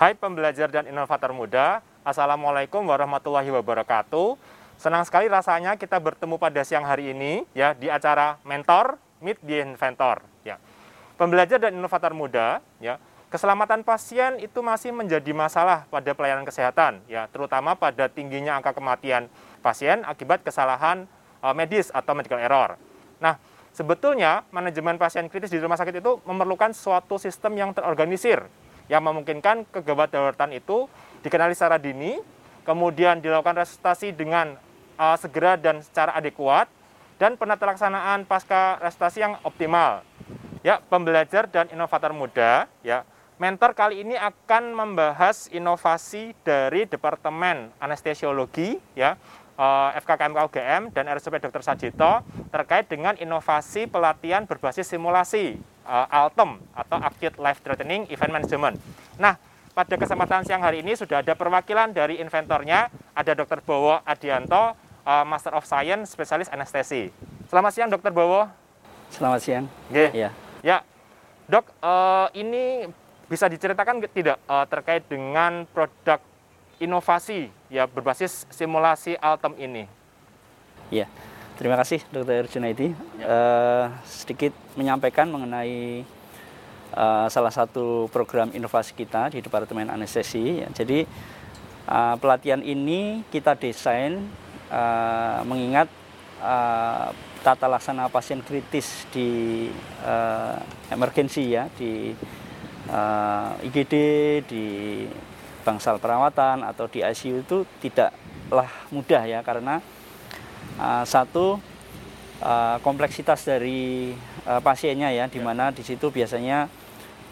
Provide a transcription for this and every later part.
Hai pembelajar dan inovator muda, Assalamualaikum warahmatullahi wabarakatuh. Senang sekali rasanya kita bertemu pada siang hari ini ya di acara Mentor Meet the Inventor ya. Pembelajar dan inovator muda ya, keselamatan pasien itu masih menjadi masalah pada pelayanan kesehatan ya, terutama pada tingginya angka kematian pasien akibat kesalahan uh, medis atau medical error. Nah, sebetulnya manajemen pasien kritis di rumah sakit itu memerlukan suatu sistem yang terorganisir yang memungkinkan kegawat daruratan itu dikenali secara dini, kemudian dilakukan resusitasi dengan uh, segera dan secara adekuat, dan penata laksanaan pasca resusitasi yang optimal. Ya, pembelajar dan inovator muda, ya, mentor kali ini akan membahas inovasi dari Departemen Anestesiologi, ya, uh, FKKMK UGM dan RSUP Dr. Sajito terkait dengan inovasi pelatihan berbasis simulasi uh, ALTEM atau Acute Life Threatening Event Management. Nah, pada kesempatan siang hari ini sudah ada perwakilan dari inventornya, ada Dr. Bowo Adianto, uh, Master of Science, spesialis anestesi. Selamat siang, Dr. Bowo. Selamat siang. Oke. Ya. Ya, dok, uh, ini bisa diceritakan tidak uh, terkait dengan produk inovasi ya berbasis simulasi Altem ini? Ya. Terima kasih Dr. Junaidi. Ya. Uh, sedikit menyampaikan mengenai uh, salah satu program inovasi kita di Departemen Anestesi. Ya. Jadi uh, pelatihan ini kita desain uh, mengingat uh, tata laksana pasien kritis di uh, emergensi ya di uh, IGD di bangsal perawatan atau di ICU itu tidaklah mudah ya karena uh, satu uh, kompleksitas dari uh, pasiennya ya, di mana di situ biasanya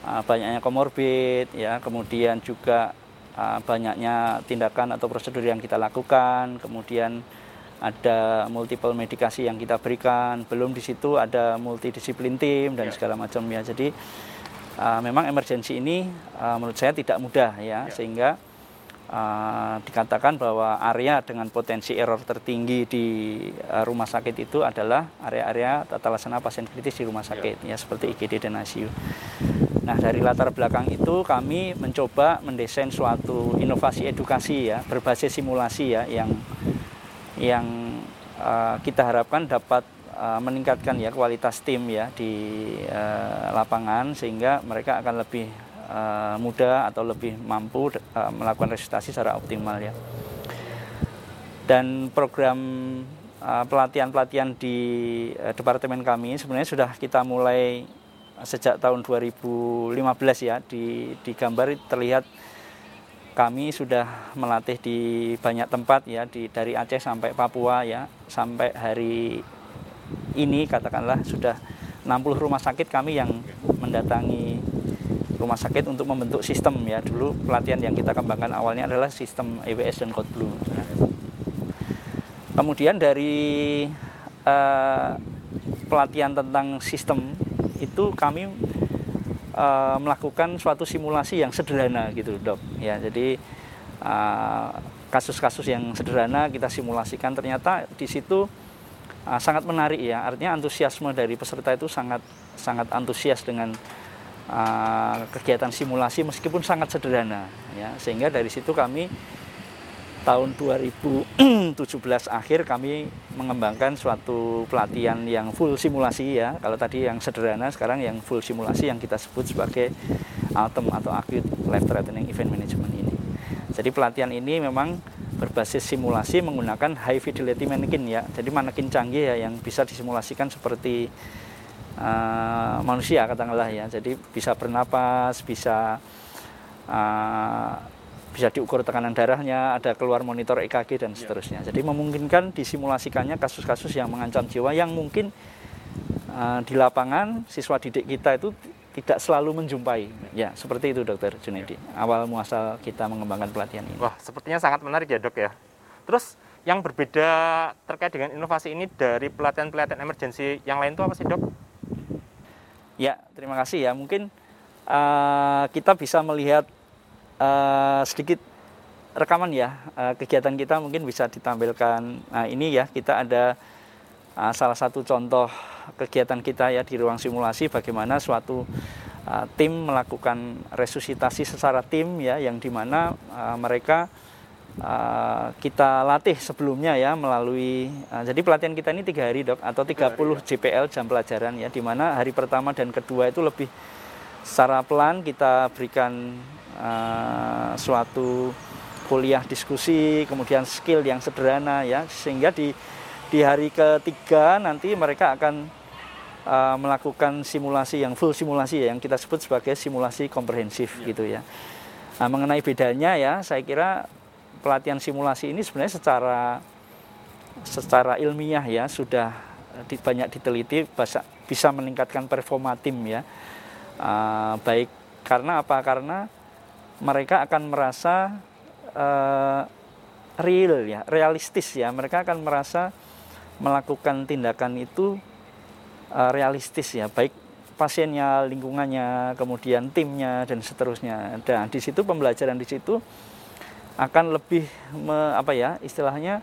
uh, banyaknya komorbid ya, kemudian juga uh, banyaknya tindakan atau prosedur yang kita lakukan, kemudian ada multiple medikasi yang kita berikan, belum di situ ada multidisiplin tim dan ya. segala macam ya. Jadi uh, memang emergensi ini uh, menurut saya tidak mudah ya, ya. sehingga Uh, dikatakan bahwa area dengan potensi error tertinggi di uh, rumah sakit itu adalah area-area tata laksana pasien kritis di rumah sakit ya. ya seperti IGD dan ICU. Nah dari latar belakang itu kami mencoba mendesain suatu inovasi edukasi ya berbasis simulasi ya yang yang uh, kita harapkan dapat uh, meningkatkan ya kualitas tim ya di uh, lapangan sehingga mereka akan lebih uh, muda atau lebih mampu uh, melakukan resusitasi secara optimal ya. Dan program uh, pelatihan-pelatihan di departemen kami sebenarnya sudah kita mulai sejak tahun 2015 ya. Di di gambar terlihat kami sudah melatih di banyak tempat ya. Di dari Aceh sampai Papua ya. Sampai hari ini katakanlah sudah 60 rumah sakit kami yang mendatangi rumah sakit untuk membentuk sistem ya. Dulu pelatihan yang kita kembangkan awalnya adalah sistem EWS dan Code Blue. Kemudian dari uh, pelatihan tentang sistem itu kami uh, melakukan suatu simulasi yang sederhana gitu dok. Ya jadi uh, kasus-kasus yang sederhana kita simulasikan. Ternyata di situ sangat menarik ya. Artinya antusiasme dari peserta itu sangat sangat antusias dengan uh, kegiatan simulasi meskipun sangat sederhana ya. Sehingga dari situ kami tahun 2017 akhir kami mengembangkan suatu pelatihan yang full simulasi ya. Kalau tadi yang sederhana sekarang yang full simulasi yang kita sebut sebagai ALTEM atau Acute Life Threatening Event Management ini. Jadi pelatihan ini memang berbasis simulasi menggunakan high fidelity mannequin ya. Jadi manekin canggih ya yang bisa disimulasikan seperti uh, manusia katakanlah ya jadi bisa bernapas bisa uh, bisa diukur tekanan darahnya ada keluar monitor EKG dan ya. seterusnya jadi memungkinkan disimulasikannya kasus-kasus yang mengancam jiwa yang mungkin uh, di lapangan siswa didik kita itu tidak selalu menjumpai ya seperti itu dokter Junedi ya. awal muasal kita mengembangkan pelatihan ini wah sepertinya sangat menarik ya dok ya terus yang berbeda terkait dengan inovasi ini dari pelatihan-pelatihan emergensi yang lain itu apa sih dok? Ya, terima kasih ya. Mungkin uh, kita bisa melihat uh, sedikit rekaman ya uh, kegiatan kita mungkin bisa ditampilkan. Nah ini ya kita ada uh, salah satu contoh kegiatan kita ya di ruang simulasi bagaimana suatu uh, tim melakukan resusitasi secara tim ya yang di mana uh, mereka uh, kita latih sebelumnya ya melalui uh, jadi pelatihan kita ini tiga hari dok atau 30 hari, ya. JPL jam pelajaran ya di mana hari pertama dan kedua itu lebih secara pelan kita berikan uh, suatu kuliah diskusi, kemudian skill yang sederhana ya, sehingga di di hari ketiga nanti mereka akan uh, melakukan simulasi yang full simulasi ya, yang kita sebut sebagai simulasi komprehensif ya. gitu ya. Nah, mengenai bedanya ya, saya kira pelatihan simulasi ini sebenarnya secara secara ilmiah ya sudah di, banyak diteliti bisa, bisa meningkatkan performa tim ya. Uh, baik karena apa? Karena mereka akan merasa uh, real ya, realistis ya. Mereka akan merasa melakukan tindakan itu uh, realistis ya, baik pasiennya, lingkungannya, kemudian timnya dan seterusnya. Dan di situ pembelajaran di situ akan lebih me, apa ya istilahnya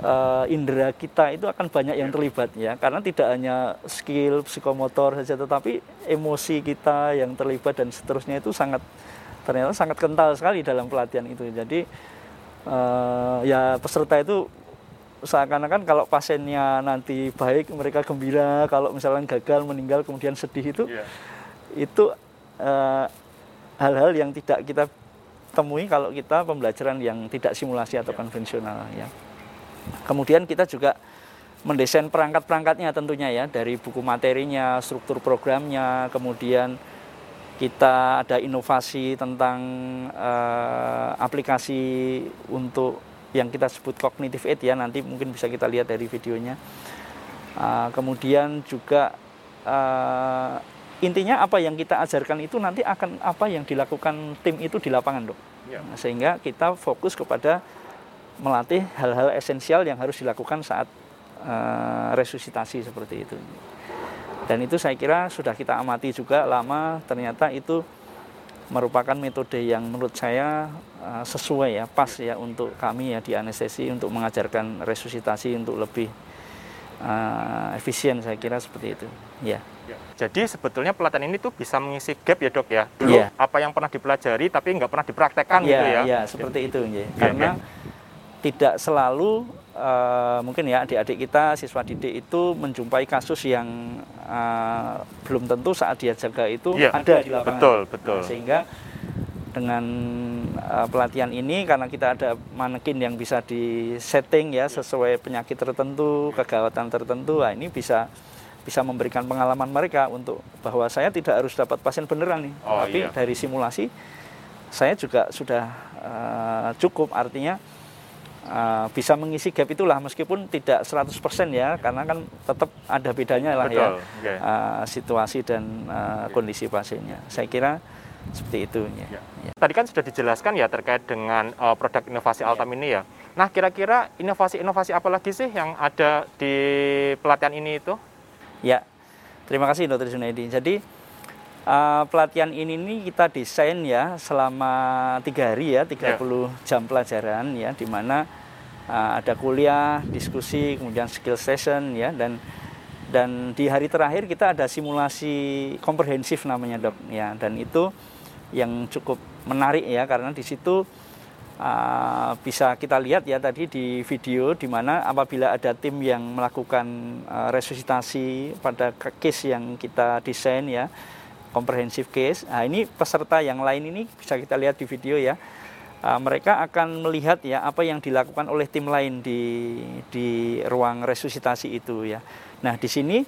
uh, indera kita itu akan banyak yang terlibat ya karena tidak hanya skill psikomotor saja tetapi emosi kita yang terlibat dan seterusnya itu sangat ternyata sangat kental sekali dalam pelatihan itu. Jadi uh, ya peserta itu seakan-akan kalau pasiennya nanti baik mereka gembira, kalau misalnya gagal meninggal kemudian sedih itu yeah. itu hal eh, hal-hal yang tidak kita temui kalau kita pembelajaran yang tidak simulasi atau konvensional ya. Kemudian kita juga mendesain perangkat-perangkatnya tentunya ya dari buku materinya, struktur programnya, kemudian kita ada inovasi tentang uh, aplikasi untuk yang kita sebut cognitive aid ya nanti mungkin bisa kita lihat dari videonya uh, kemudian juga uh, intinya apa yang kita ajarkan itu nanti akan apa yang dilakukan tim itu di lapangan dok. Ya. nah, sehingga kita fokus kepada melatih hal-hal esensial yang harus dilakukan saat uh, resusitasi seperti itu. Dan itu saya kira sudah kita amati juga lama ternyata itu merupakan metode yang menurut saya uh, sesuai ya pas ya untuk kami ya di anestesi untuk mengajarkan resusitasi untuk lebih uh, efisien saya kira seperti itu ya. ya. Jadi sebetulnya pelatihan ini tuh bisa mengisi gap ya dok ya dulu ya. apa yang pernah dipelajari tapi nggak pernah dipraktekkan ya, gitu ya. Iya seperti itu ya. Karena ya. tidak selalu uh, mungkin ya adik-adik kita siswa didik itu menjumpai kasus yang uh, belum tentu saat dia jaga itu ya, ada di lapangan. Betul, betul. Nah, sehingga dengan uh, pelatihan ini karena kita ada manekin yang bisa di setting ya sesuai penyakit tertentu, kegawatan tertentu, nah ini bisa bisa memberikan pengalaman mereka untuk bahwa saya tidak harus dapat pasien beneran nih, oh, tapi iya. dari simulasi saya juga sudah uh, cukup artinya uh, bisa mengisi gap itulah meskipun tidak 100% ya karena kan tetap ada bedanya lah ya, Betul, ya okay. uh, situasi dan uh, kondisi pasiennya. Saya kira seperti itu ya. ya. Tadi kan sudah dijelaskan ya terkait dengan uh, produk inovasi ya. Altam ini ya. Nah, kira-kira inovasi-inovasi apa lagi sih yang ada di pelatihan ini itu? Ya. Terima kasih Dr. Junaidi. Jadi uh, pelatihan ini nih kita desain ya selama tiga hari ya 30 yeah. jam pelajaran ya di mana uh, ada kuliah diskusi kemudian skill session ya dan dan di hari terakhir kita ada simulasi komprehensif namanya dok ya dan itu yang cukup menarik ya karena di situ uh, bisa kita lihat ya tadi di video di mana apabila ada tim yang melakukan uh, resusitasi pada case yang kita desain ya comprehensive case. Nah, ini peserta yang lain ini bisa kita lihat di video ya. Uh, mereka akan melihat ya apa yang dilakukan oleh tim lain di di ruang resusitasi itu ya. Nah, di sini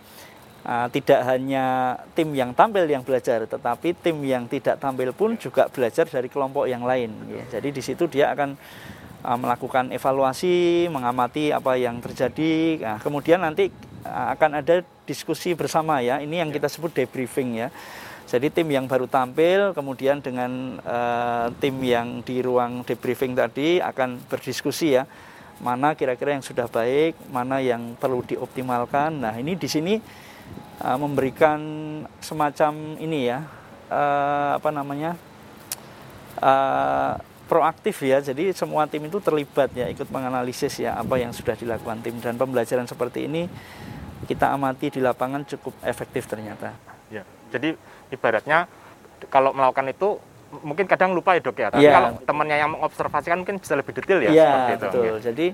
uh, tidak hanya tim yang tampil yang belajar, tetapi tim yang tidak tampil pun juga belajar dari kelompok yang lain ya. Jadi di situ dia akan uh, melakukan evaluasi, mengamati apa yang terjadi. Nah, kemudian nanti akan ada diskusi bersama ya. Ini yang kita sebut debriefing ya. Jadi tim yang baru tampil, kemudian dengan uh, tim yang di ruang debriefing tadi akan berdiskusi ya, mana kira-kira yang sudah baik, mana yang perlu dioptimalkan. Nah ini di sini uh, memberikan semacam ini ya, uh, apa namanya, uh, proaktif ya. Jadi semua tim itu terlibat ya, ikut menganalisis ya apa yang sudah dilakukan tim dan pembelajaran seperti ini kita amati di lapangan cukup efektif ternyata. Ya, jadi ibaratnya kalau melakukan itu mungkin kadang lupa ya dok ya. Tapi Iya. kalau temannya yang mengobservasikan mungkin bisa lebih detail ya. Iya, seperti itu. betul. Iya. Jadi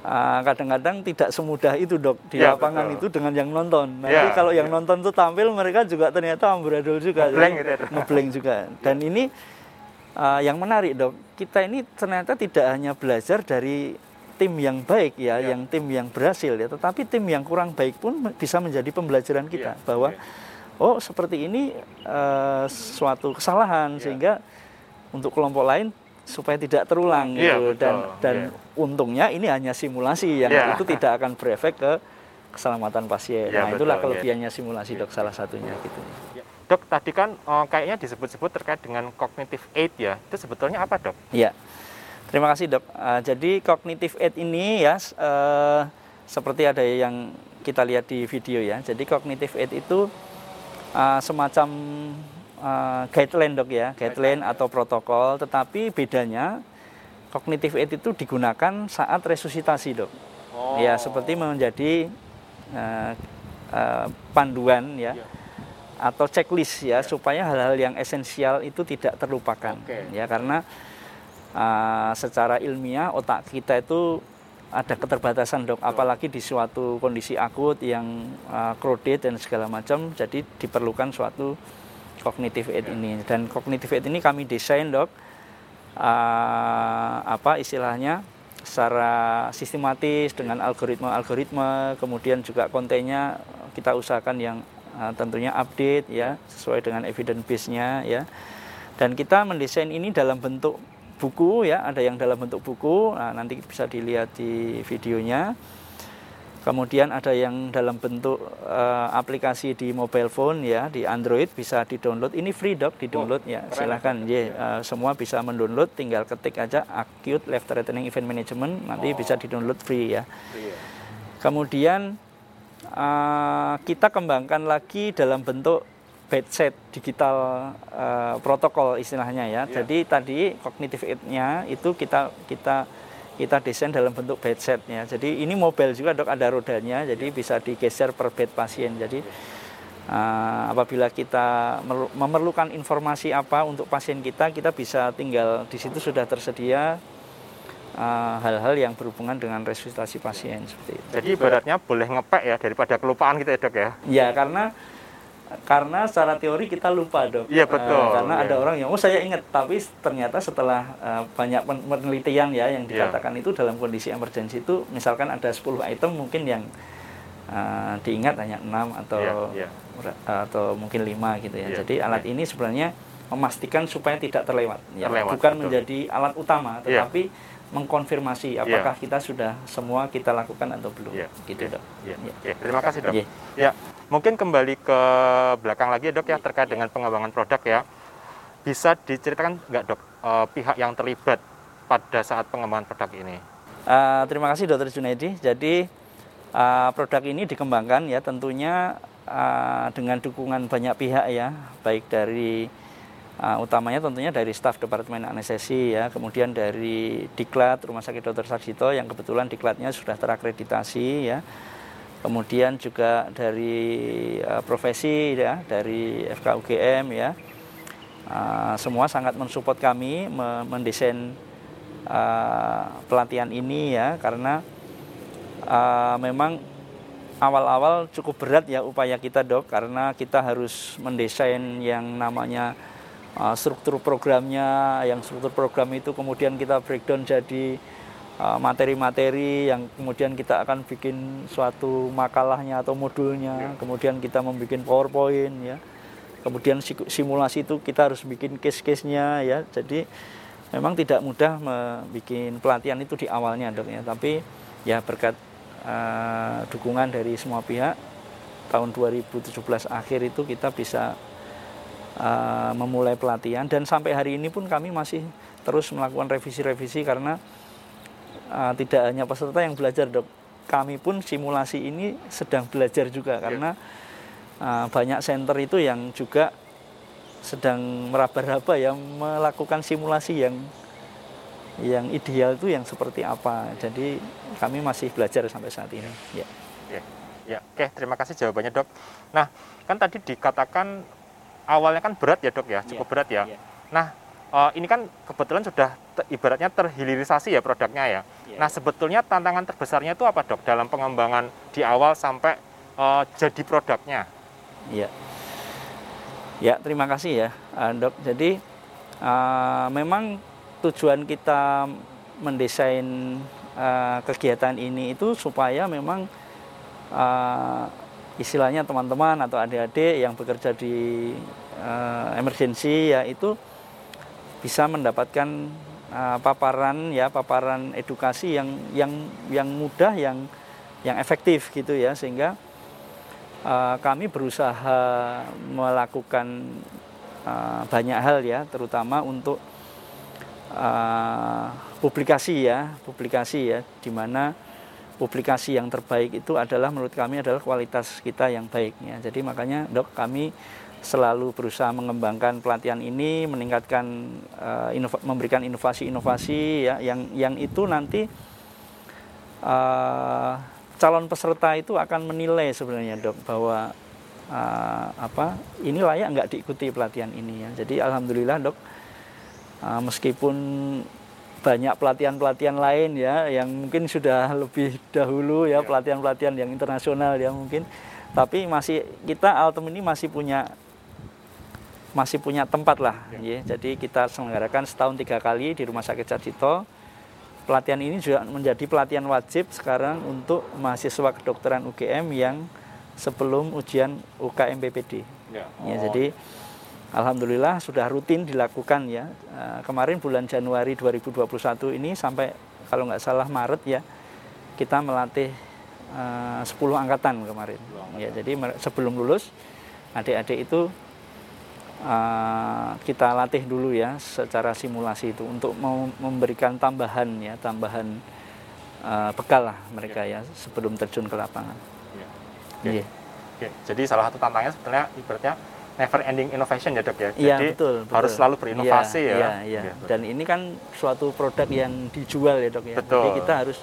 uh, kadang-kadang tidak semudah itu dok di Iya, lapangan betul. itu dengan yang nonton. Nanti Iya, kalau yang iya. nonton tuh tampil mereka juga ternyata amburadul juga, Ngeblank gitu ya, ngeblank juga. Dan ini uh, yang menarik dok, kita ini ternyata tidak hanya belajar dari tim yang baik ya, Iya. yang tim yang berhasil ya, tetapi tim yang kurang baik pun bisa menjadi pembelajaran kita Iya, bahwa iya. Oh seperti ini uh, suatu kesalahan Iya. sehingga untuk kelompok lain supaya tidak terulang Iya, gitu betul. dan dan Iya. untungnya ini hanya simulasi yang Iya. itu tidak akan berefek ke keselamatan pasien. Iya, nah, itulah betul, kelebihannya simulasi dok salah satunya gitu. Ya. Dok, tadi kan eh, kayaknya disebut-sebut terkait dengan cognitive aid ya. Itu sebetulnya apa dok? Iya. Terima kasih dok. Eh, jadi cognitive aid ini ya eh, seperti ada yang kita lihat di video ya. Jadi cognitive aid itu eh, semacam eh, guideline dok ya, guideline atau protokol. Tetapi bedanya cognitive aid itu digunakan saat resusitasi dok. Oh. Ya seperti menjadi eh, eh, panduan ya Iya. atau checklist ya supaya hal-hal yang esensial itu tidak terlupakan Oke. ya karena uh, secara ilmiah otak kita itu ada keterbatasan dok. Apalagi di suatu kondisi akut yang uh, crowded dan segala macam jadi diperlukan suatu cognitive aid ini. Dan cognitive aid ini kami desain dok uh, apa istilahnya secara sistematis dengan algoritma-algoritma kemudian juga kontennya kita usahakan yang uh, tentunya update ya sesuai dengan evidence base-nya ya. Dan kita mendesain ini dalam bentuk buku ya ada yang dalam bentuk buku. Nah, nanti bisa dilihat di videonya. Kemudian ada yang dalam bentuk eh, aplikasi di mobile phone ya di Android bisa di download ini free dok di download ya. keren. silahkan ya eh, semua bisa mendownload. Tinggal ketik aja acute life threatening event management. Nanti bisa di download free ya. Iya. Kemudian eh, kita kembangkan lagi dalam bentuk bedset digital eh, protokol istilahnya ya. Iya. Jadi tadi cognitive aid-nya itu kita kita kita desain dalam bentuk bedset ya. Jadi ini mobile juga dok ada rodanya, jadi bisa digeser per bed pasien. Jadi eh, apabila kita merlu- memerlukan informasi apa untuk pasien kita, kita bisa tinggal di situ sudah tersedia eh, hal-hal yang berhubungan dengan resusitasi pasien seperti itu. Jadi ibaratnya boleh ngepek ya daripada kelupaan gitu ya dok ya. Ya karena karena secara teori kita lupa dok. Iya, betul. Eh, karena Iya. ada orang yang oh saya ingat tapi ternyata setelah eh, banyak pen- penelitian ya yang Iya. dikatakan itu dalam kondisi emergensi itu misalkan ada 10 item mungkin yang eh, diingat hanya 6 atau Iya, iya. atau mungkin lima gitu ya. Iya, Jadi alat ini sebenarnya memastikan supaya tidak terlewat. Ya, Terlewat, bukan betul. menjadi alat utama, Iya. tetapi mengkonfirmasi apakah kita sudah semua kita lakukan atau belum. Iya, Gitu iya, dok. Iya. Iya. Oke, terima kasih dok. Iya. Ya, mungkin kembali ke belakang lagi dok ya terkait dengan pengembangan produk ya. Bisa diceritakan nggak dok eh, pihak yang terlibat pada saat pengembangan produk ini? Uh, terima kasih Dr. Junaidi. Jadi uh, produk ini dikembangkan ya tentunya uh, dengan dukungan banyak pihak ya, baik dari uh, utamanya tentunya dari staf Departemen Anestesi ya, kemudian dari Diklat Rumah Sakit Dr. Sarjito yang kebetulan Diklatnya sudah terakreditasi ya. Kemudian juga dari uh, profesi ya, dari FKUGM ya. Uh, semua sangat mensupport kami me- mendesain uh, pelatihan ini ya karena uh, memang awal-awal cukup berat ya upaya kita dok karena kita harus mendesain yang namanya uh, struktur programnya yang struktur program itu kemudian kita breakdown jadi uh, materi-materi yang kemudian kita akan bikin suatu makalahnya atau modulnya. Kemudian kita membuat powerpoint ya. Kemudian simulasi itu kita harus bikin case-case-nya ya. Jadi memang tidak mudah membuat pelatihan itu di awalnya dok ya. Tapi ya berkat eh, dukungan dari semua pihak tahun 2017 akhir itu kita bisa eh, memulai pelatihan dan sampai hari ini pun kami masih terus melakukan revisi-revisi karena eh, tidak hanya peserta yang belajar dok kami pun simulasi ini sedang belajar juga karena eh, banyak center itu yang juga sedang meraba-raba ya melakukan simulasi yang yang ideal itu yang seperti apa. Jadi kami masih belajar sampai saat ini. Ya. Ya, ya. Oke, terima kasih jawabannya dok. Nah, kan tadi dikatakan awalnya kan berat ya dok ya, cukup Iya, berat ya. iya. Nah, eh, ini kan kebetulan sudah te- ibaratnya terhilirisasi ya produknya ya. Iya, Nah, sebetulnya tantangan terbesarnya itu apa dok dalam pengembangan di awal sampai eh, jadi produknya? Iya. Ya, terima kasih ya, eh, Dok. Jadi eh, memang tujuan kita mendesain eh, kegiatan ini itu supaya memang eh, istilahnya teman-teman atau adik-adik yang bekerja di eh, emergency ya itu bisa mendapatkan eh, paparan ya paparan edukasi yang yang yang mudah yang yang efektif gitu ya. Sehingga eh, kami berusaha melakukan eh, banyak hal ya terutama untuk eh, publikasi ya publikasi ya di mana publikasi yang terbaik itu adalah menurut kami adalah kualitas kita yang baik ya. Jadi makanya dok kami selalu berusaha mengembangkan pelatihan ini meningkatkan eh, inova- memberikan inovasi-inovasi ya yang yang itu nanti eh, calon peserta itu akan menilai sebenarnya dok bahwa eh, apa ini layak nggak diikuti pelatihan ini ya. Jadi alhamdulillah dok eh, meskipun banyak pelatihan-pelatihan lain ya yang mungkin sudah lebih dahulu ya pelatihan-pelatihan yang internasional ya mungkin. Tapi masih kita Altem ini masih punya masih punya tempat lah. Ya. jadi kita selenggarakan setahun tiga kali di Rumah Sakit Sarjito pelatihan ini juga menjadi pelatihan wajib sekarang untuk mahasiswa kedokteran UGM yang sebelum ujian UKM PPD Ya. ya jadi alhamdulillah sudah rutin dilakukan ya. Eh, kemarin bulan Januari 2021 ini sampai kalau nggak salah Maret ya kita melatih eh, 10 angkatan kemarin. Ya jadi sebelum lulus adik-adik itu eh, kita latih dulu ya secara simulasi itu untuk memberikan tambahan ya tambahan bekal lah mereka ya sebelum terjun ke lapangan. Ya. Iya. Oke, Jadi salah satu tantangannya sebetulnya ibaratnya never ending innovation ya dok ya. Iya Jadi betul, betul. harus selalu berinovasi Iya, ya. Iya, iya. Iya, betul. Dan ini kan suatu produk yang dijual ya dok ya. Jadi Betul. kita harus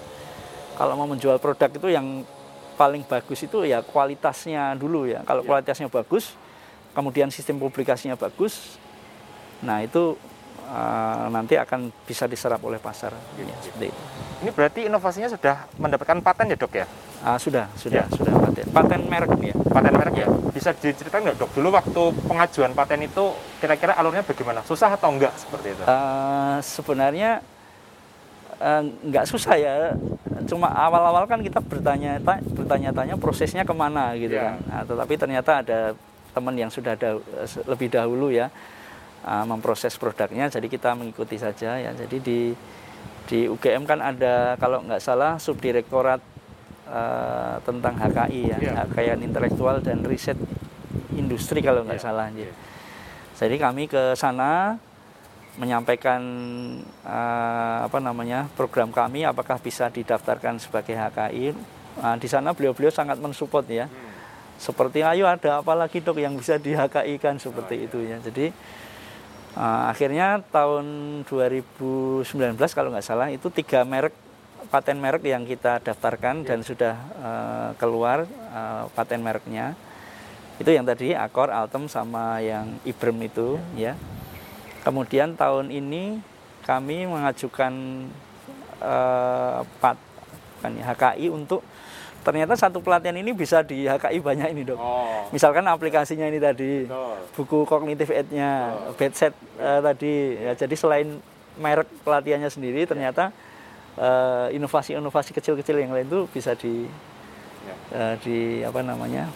kalau mau menjual produk itu yang paling bagus itu ya kualitasnya dulu ya. Kalau Iya. kualitasnya bagus, kemudian sistem publikasinya bagus, nah itu eh, nanti akan bisa diserap oleh pasar. Ya, seperti itu. Ini berarti inovasinya sudah mendapatkan paten ya dok ya? Ah, sudah, sudah, Iya. sudah paten. Paten merek ya. Paten merek ya? Bisa diceritakan nggak dok? Dulu waktu pengajuan paten itu kira-kira alurnya bagaimana? Susah atau enggak seperti itu? Eh, sebenarnya eh, nggak susah ya cuma awal-awal kan kita bertanya bertanya-tanya prosesnya ke mana gitu Iya. kan Nah, tetapi ternyata ada teman yang sudah dah- lebih dahulu ya eh, memproses produknya jadi kita mengikuti saja ya jadi di di UGM kan ada kalau nggak salah subdirektorat eh, tentang HKI ya Iya. kekayaan intelektual dan riset industri kalau nggak Iya, salah iya. jadi kami ke sana menyampaikan eh, apa namanya program kami apakah bisa didaftarkan sebagai HKI. Nah, di sana beliau-beliau sangat mensupport ya. Seperti ayo ada apa lagi dok yang bisa di HKI kan seperti itu ya. Jadi eh, akhirnya tahun 2019 kalau nggak salah itu tiga merek paten merek yang kita daftarkan dan sudah eh, keluar eh, paten mereknya. Itu yang tadi Akor, Altem sama yang Ibrem itu ya. Kemudian tahun ini kami mengajukan eh, pat, ya, HKI untuk ternyata satu pelatihan ini bisa di HKI banyak ini dok. Oh, Misalkan aplikasinya ini tadi, betul. buku kognitif aid-nya, bedset eh, tadi. Ya, jadi selain merek pelatihannya sendiri, ternyata eh, inovasi-inovasi kecil-kecil yang lain itu bisa di Ya. eh, di apa namanya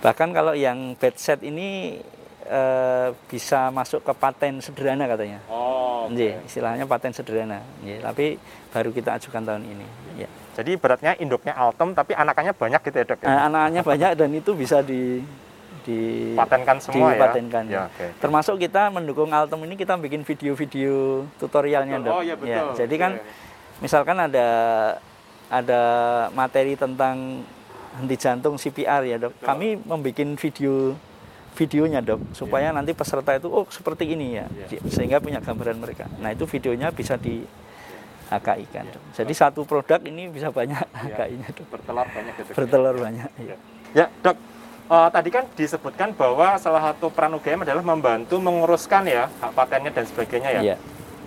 bahkan kalau yang bedset ini eh, bisa masuk ke paten sederhana katanya Oh, oke. Nggih, istilahnya paten sederhana Nggih, tapi baru kita ajukan tahun ini ya. Jadi beratnya induknya Altem tapi anakannya banyak gitu ya dok ya? Eh, anak-anaknya banyak dan itu bisa di di Patenkan semua ya? dipatenkan, Ya, oke. termasuk kita mendukung Altem ini kita bikin video-video tutorialnya Betul. dok Oh, iya, betul. jadi kan Iya. misalkan ada ada materi tentang henti jantung CPR ya dok Betul. kami membuat video videonya dok supaya nanti peserta itu oh seperti ini ya Iya. sehingga punya gambaran mereka nah itu videonya bisa di HKI kan Iya. dok. jadi satu produk ini bisa banyak Iya. HKI-nya dok bertelur banyak gitu. bertelur banyak iya. Ya, Dok. uh, tadi kan disebutkan bahwa salah satu peran UGM adalah membantu menguruskan ya hak patennya dan sebagainya ya. Iya.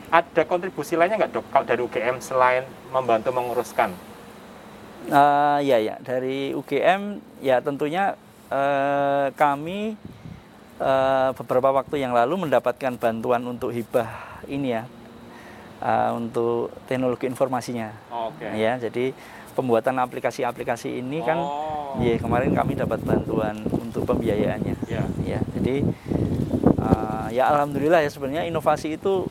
Ada kontribusi lainnya nggak dok kalau dari UGM selain membantu menguruskan? Uh, ya ya dari UGM ya tentunya uh, kami uh, beberapa waktu yang lalu mendapatkan bantuan untuk hibah ini ya uh, untuk teknologi informasinya. Oke. Ya jadi pembuatan aplikasi-aplikasi ini kan Oh. ya kemarin kami dapat bantuan untuk pembiayaannya. Ya. Ya jadi uh, ya alhamdulillah ya sebenarnya inovasi itu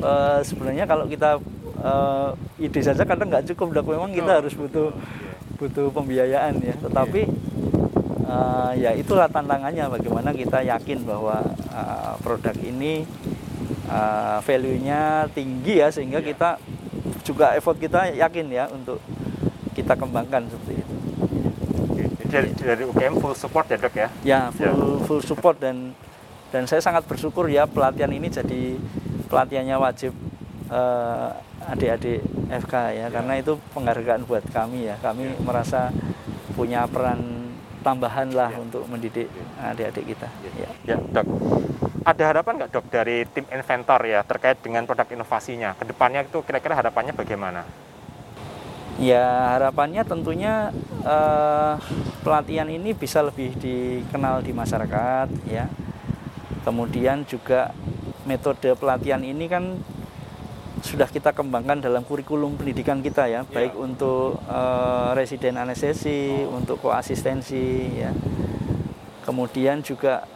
uh, sebenarnya kalau kita uh, ide saja kadang nggak cukup dok memang kita harus butuh Iya. butuh pembiayaan ya tetapi uh, ya itulah tantangannya bagaimana kita yakin bahwa uh, produk ini uh, value-nya tinggi ya sehingga Iya. kita juga effort kita yakin ya untuk kita kembangkan seperti itu. Jadi dari, dari UGM full support ya dok ya? ya full full support dan dan saya sangat bersyukur ya pelatihan ini jadi pelatihannya wajib eh, adik-adik FK ya karena itu penghargaan buat kami ya kami Ya. merasa punya peran tambahan lah Ya. untuk mendidik adik-adik kita ya. Ya dok. Ada harapan nggak dok dari tim inventor ya terkait dengan produk inovasinya? Ke depannya itu kira-kira harapannya bagaimana? Ya harapannya tentunya eh, pelatihan ini bisa lebih dikenal di masyarakat ya. Kemudian juga metode pelatihan ini kan sudah kita kembangkan dalam kurikulum pendidikan kita ya, baik untuk eh, residen anestesi, untuk koasistensi ya. Kemudian juga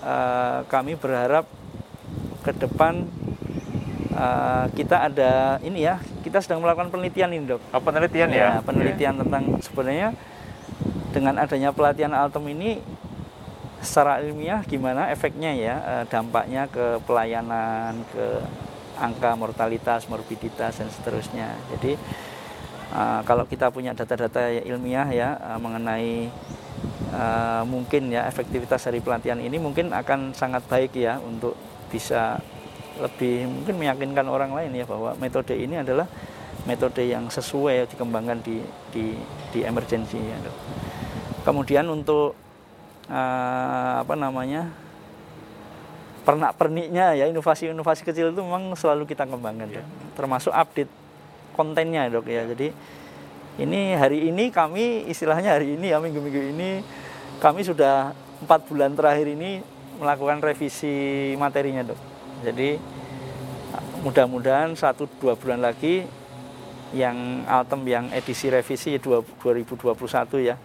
eh, kami berharap ke depan eh, kita ada ini ya, kita sedang melakukan penelitian ini dok. Oh, penelitian ya? penelitian tentang sebenarnya dengan adanya pelatihan Altem ini secara ilmiah gimana efeknya ya dampaknya ke pelayanan ke angka mortalitas morbiditas dan seterusnya jadi eh, kalau kita punya data-data ilmiah ya eh, mengenai eh, mungkin ya efektivitas dari pelatihan ini mungkin akan sangat baik ya untuk bisa lebih mungkin meyakinkan orang lain ya bahwa metode ini adalah metode yang sesuai dikembangkan di di di emergency ya. Kemudian untuk eh, apa namanya pernak perniknya ya inovasi-inovasi kecil itu memang selalu kita kembangkan dok. Termasuk update kontennya dok ya. Jadi ini hari ini kami istilahnya hari ini ya minggu-minggu ini kami sudah empat bulan terakhir ini melakukan revisi materinya dok. Jadi mudah-mudahan satu dua bulan lagi yang Altem yang edisi revisi dua- 2021 ya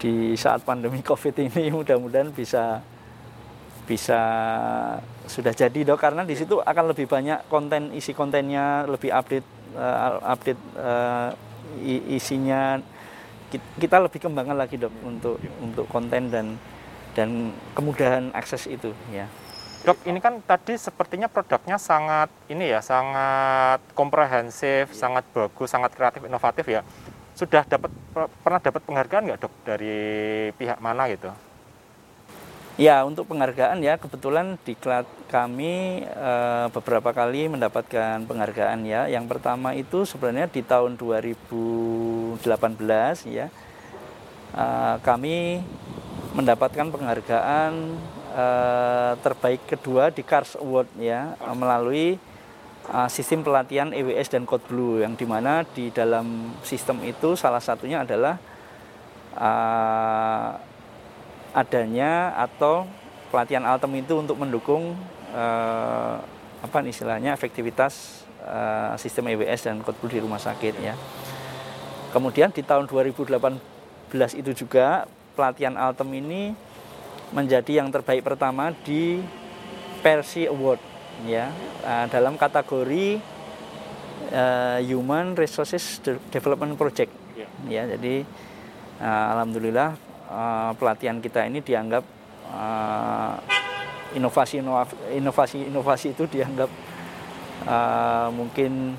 di saat pandemi COVID ini mudah-mudahan bisa bisa sudah jadi dok karena di situ akan lebih banyak konten isi kontennya lebih update eh, update i- isinya. Ki- kita lebih kembangkan lagi dok untuk untuk konten dan dan kemudahan akses itu ya. Dok, ini kan tadi sepertinya produknya sangat ini ya, sangat komprehensif, sangat bagus, sangat kreatif, inovatif ya. Sudah dapat per- pernah dapat penghargaan nggak dok dari pihak mana gitu? Ya, untuk penghargaan ya kebetulan diklat kami eh, beberapa kali mendapatkan penghargaan ya. Yang pertama itu sebenarnya di tahun 2018 ya. eh, kami mendapatkan penghargaan eh, terbaik kedua di Cars Award ya melalui sistem pelatihan EWS dan Code Blue yang di mana di dalam sistem itu salah satunya adalah eh, adanya atau pelatihan Altem itu untuk mendukung eh, apa istilahnya efektivitas eh, sistem EWS dan Code Blue di rumah sakit ya. Kemudian di tahun 2018 itu juga pelatihan Altem ini menjadi yang terbaik pertama di Persi Award ya eh, dalam kategori eh, Human Resources De- Development Project Iya. ya jadi eh, alhamdulillah eh, pelatihan kita ini dianggap eh, inovasi inovasi inovasi itu dianggap eh, mungkin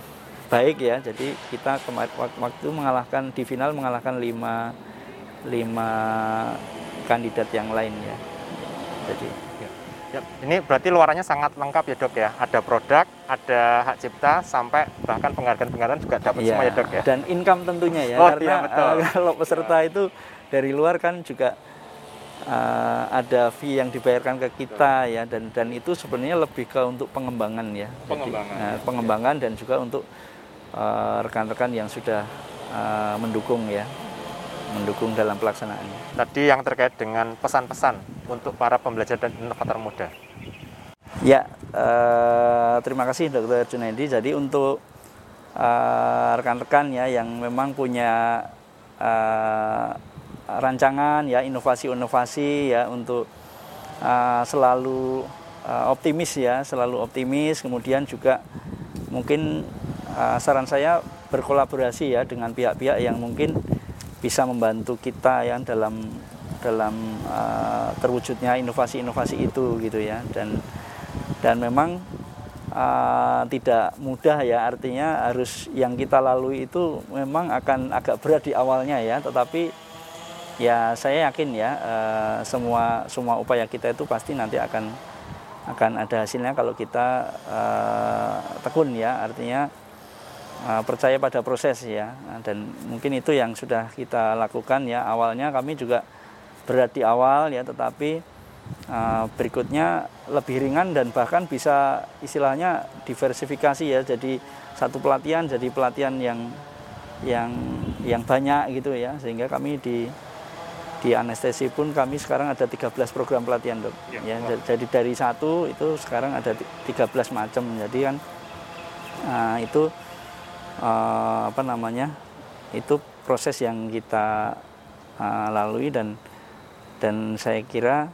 baik ya jadi kita kemarin waktu mengalahkan di final mengalahkan lima lima kandidat yang lain ya jadi Ya, ini berarti luarannya sangat lengkap ya dok ya. Ada produk, ada hak cipta, sampai bahkan penghargaan-penghargaan juga dapat semua ya dok ya. dan income tentunya ya Oh, karena iya, betul. eh, kalau peserta itu dari luar kan juga uh, ada fee yang dibayarkan ke kita ya dan dan itu sebenarnya lebih ke untuk pengembangan ya pengembangan, Jadi, uh, pengembangan dan juga untuk rekan-rekan uh, yang sudah uh, mendukung ya mendukung dalam pelaksanaannya. Tadi yang terkait dengan pesan-pesan untuk para pembelajar dan inovator muda. Ya, uh, terima kasih Dr. Junaidi. Jadi untuk rekan-rekan uh, ya yang memang punya uh, rancangan ya inovasi-inovasi ya untuk uh, selalu uh, optimis ya, selalu optimis. Kemudian juga mungkin uh, saran saya berkolaborasi ya dengan pihak-pihak yang mungkin bisa membantu kita ya dalam dalam uh, terwujudnya inovasi-inovasi itu gitu ya dan dan memang uh, tidak mudah ya artinya harus yang kita lalui itu memang akan agak berat di awalnya ya tetapi ya saya yakin ya uh, semua semua upaya kita itu pasti nanti akan akan ada hasilnya kalau kita uh, tekun ya. Artinya uh, percaya pada proses ya. Dan mungkin itu yang sudah kita lakukan ya. Awalnya kami juga berat di awal ya tetapi berikutnya lebih ringan dan bahkan bisa istilahnya diversifikasi ya. Jadi satu pelatihan jadi pelatihan yang yang yang banyak gitu ya. Sehingga kami di di anestesi pun kami sekarang ada 13 program pelatihan dok ya, ya jadi dari satu itu sekarang ada 13 macam jadi kan uh, itu uh, apa namanya itu proses yang kita uh, lalui dan dan saya kira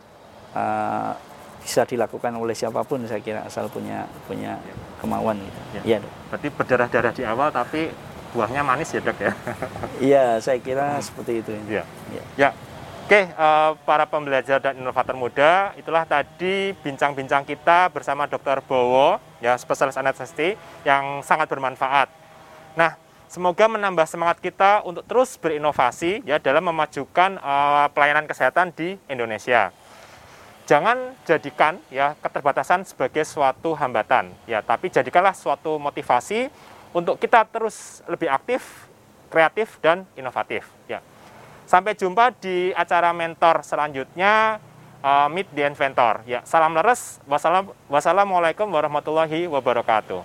uh, bisa dilakukan oleh siapa pun saya kira asal punya punya kemauan gitu. Ya. ya dok. Berarti berdarah-darah di awal tapi buahnya manis ya dok ya? Iya saya kira hmm. seperti itu. Ya. Ya. ya. Oke, uh, para pembelajar dan inovator muda, itulah tadi bincang-bincang kita bersama Dr. Bowo, ya spesialis anestesi yang sangat bermanfaat. Nah, semoga menambah semangat kita untuk terus berinovasi ya dalam memajukan uh, pelayanan kesehatan di Indonesia. Jangan jadikan ya keterbatasan sebagai suatu hambatan ya, tapi jadikanlah suatu motivasi untuk kita terus lebih aktif, kreatif dan inovatif ya. Sampai jumpa di acara mentor selanjutnya, uh, Meet the Inventor. Ya, salam leres, wassalam, wassalamualaikum warahmatullahi wabarakatuh.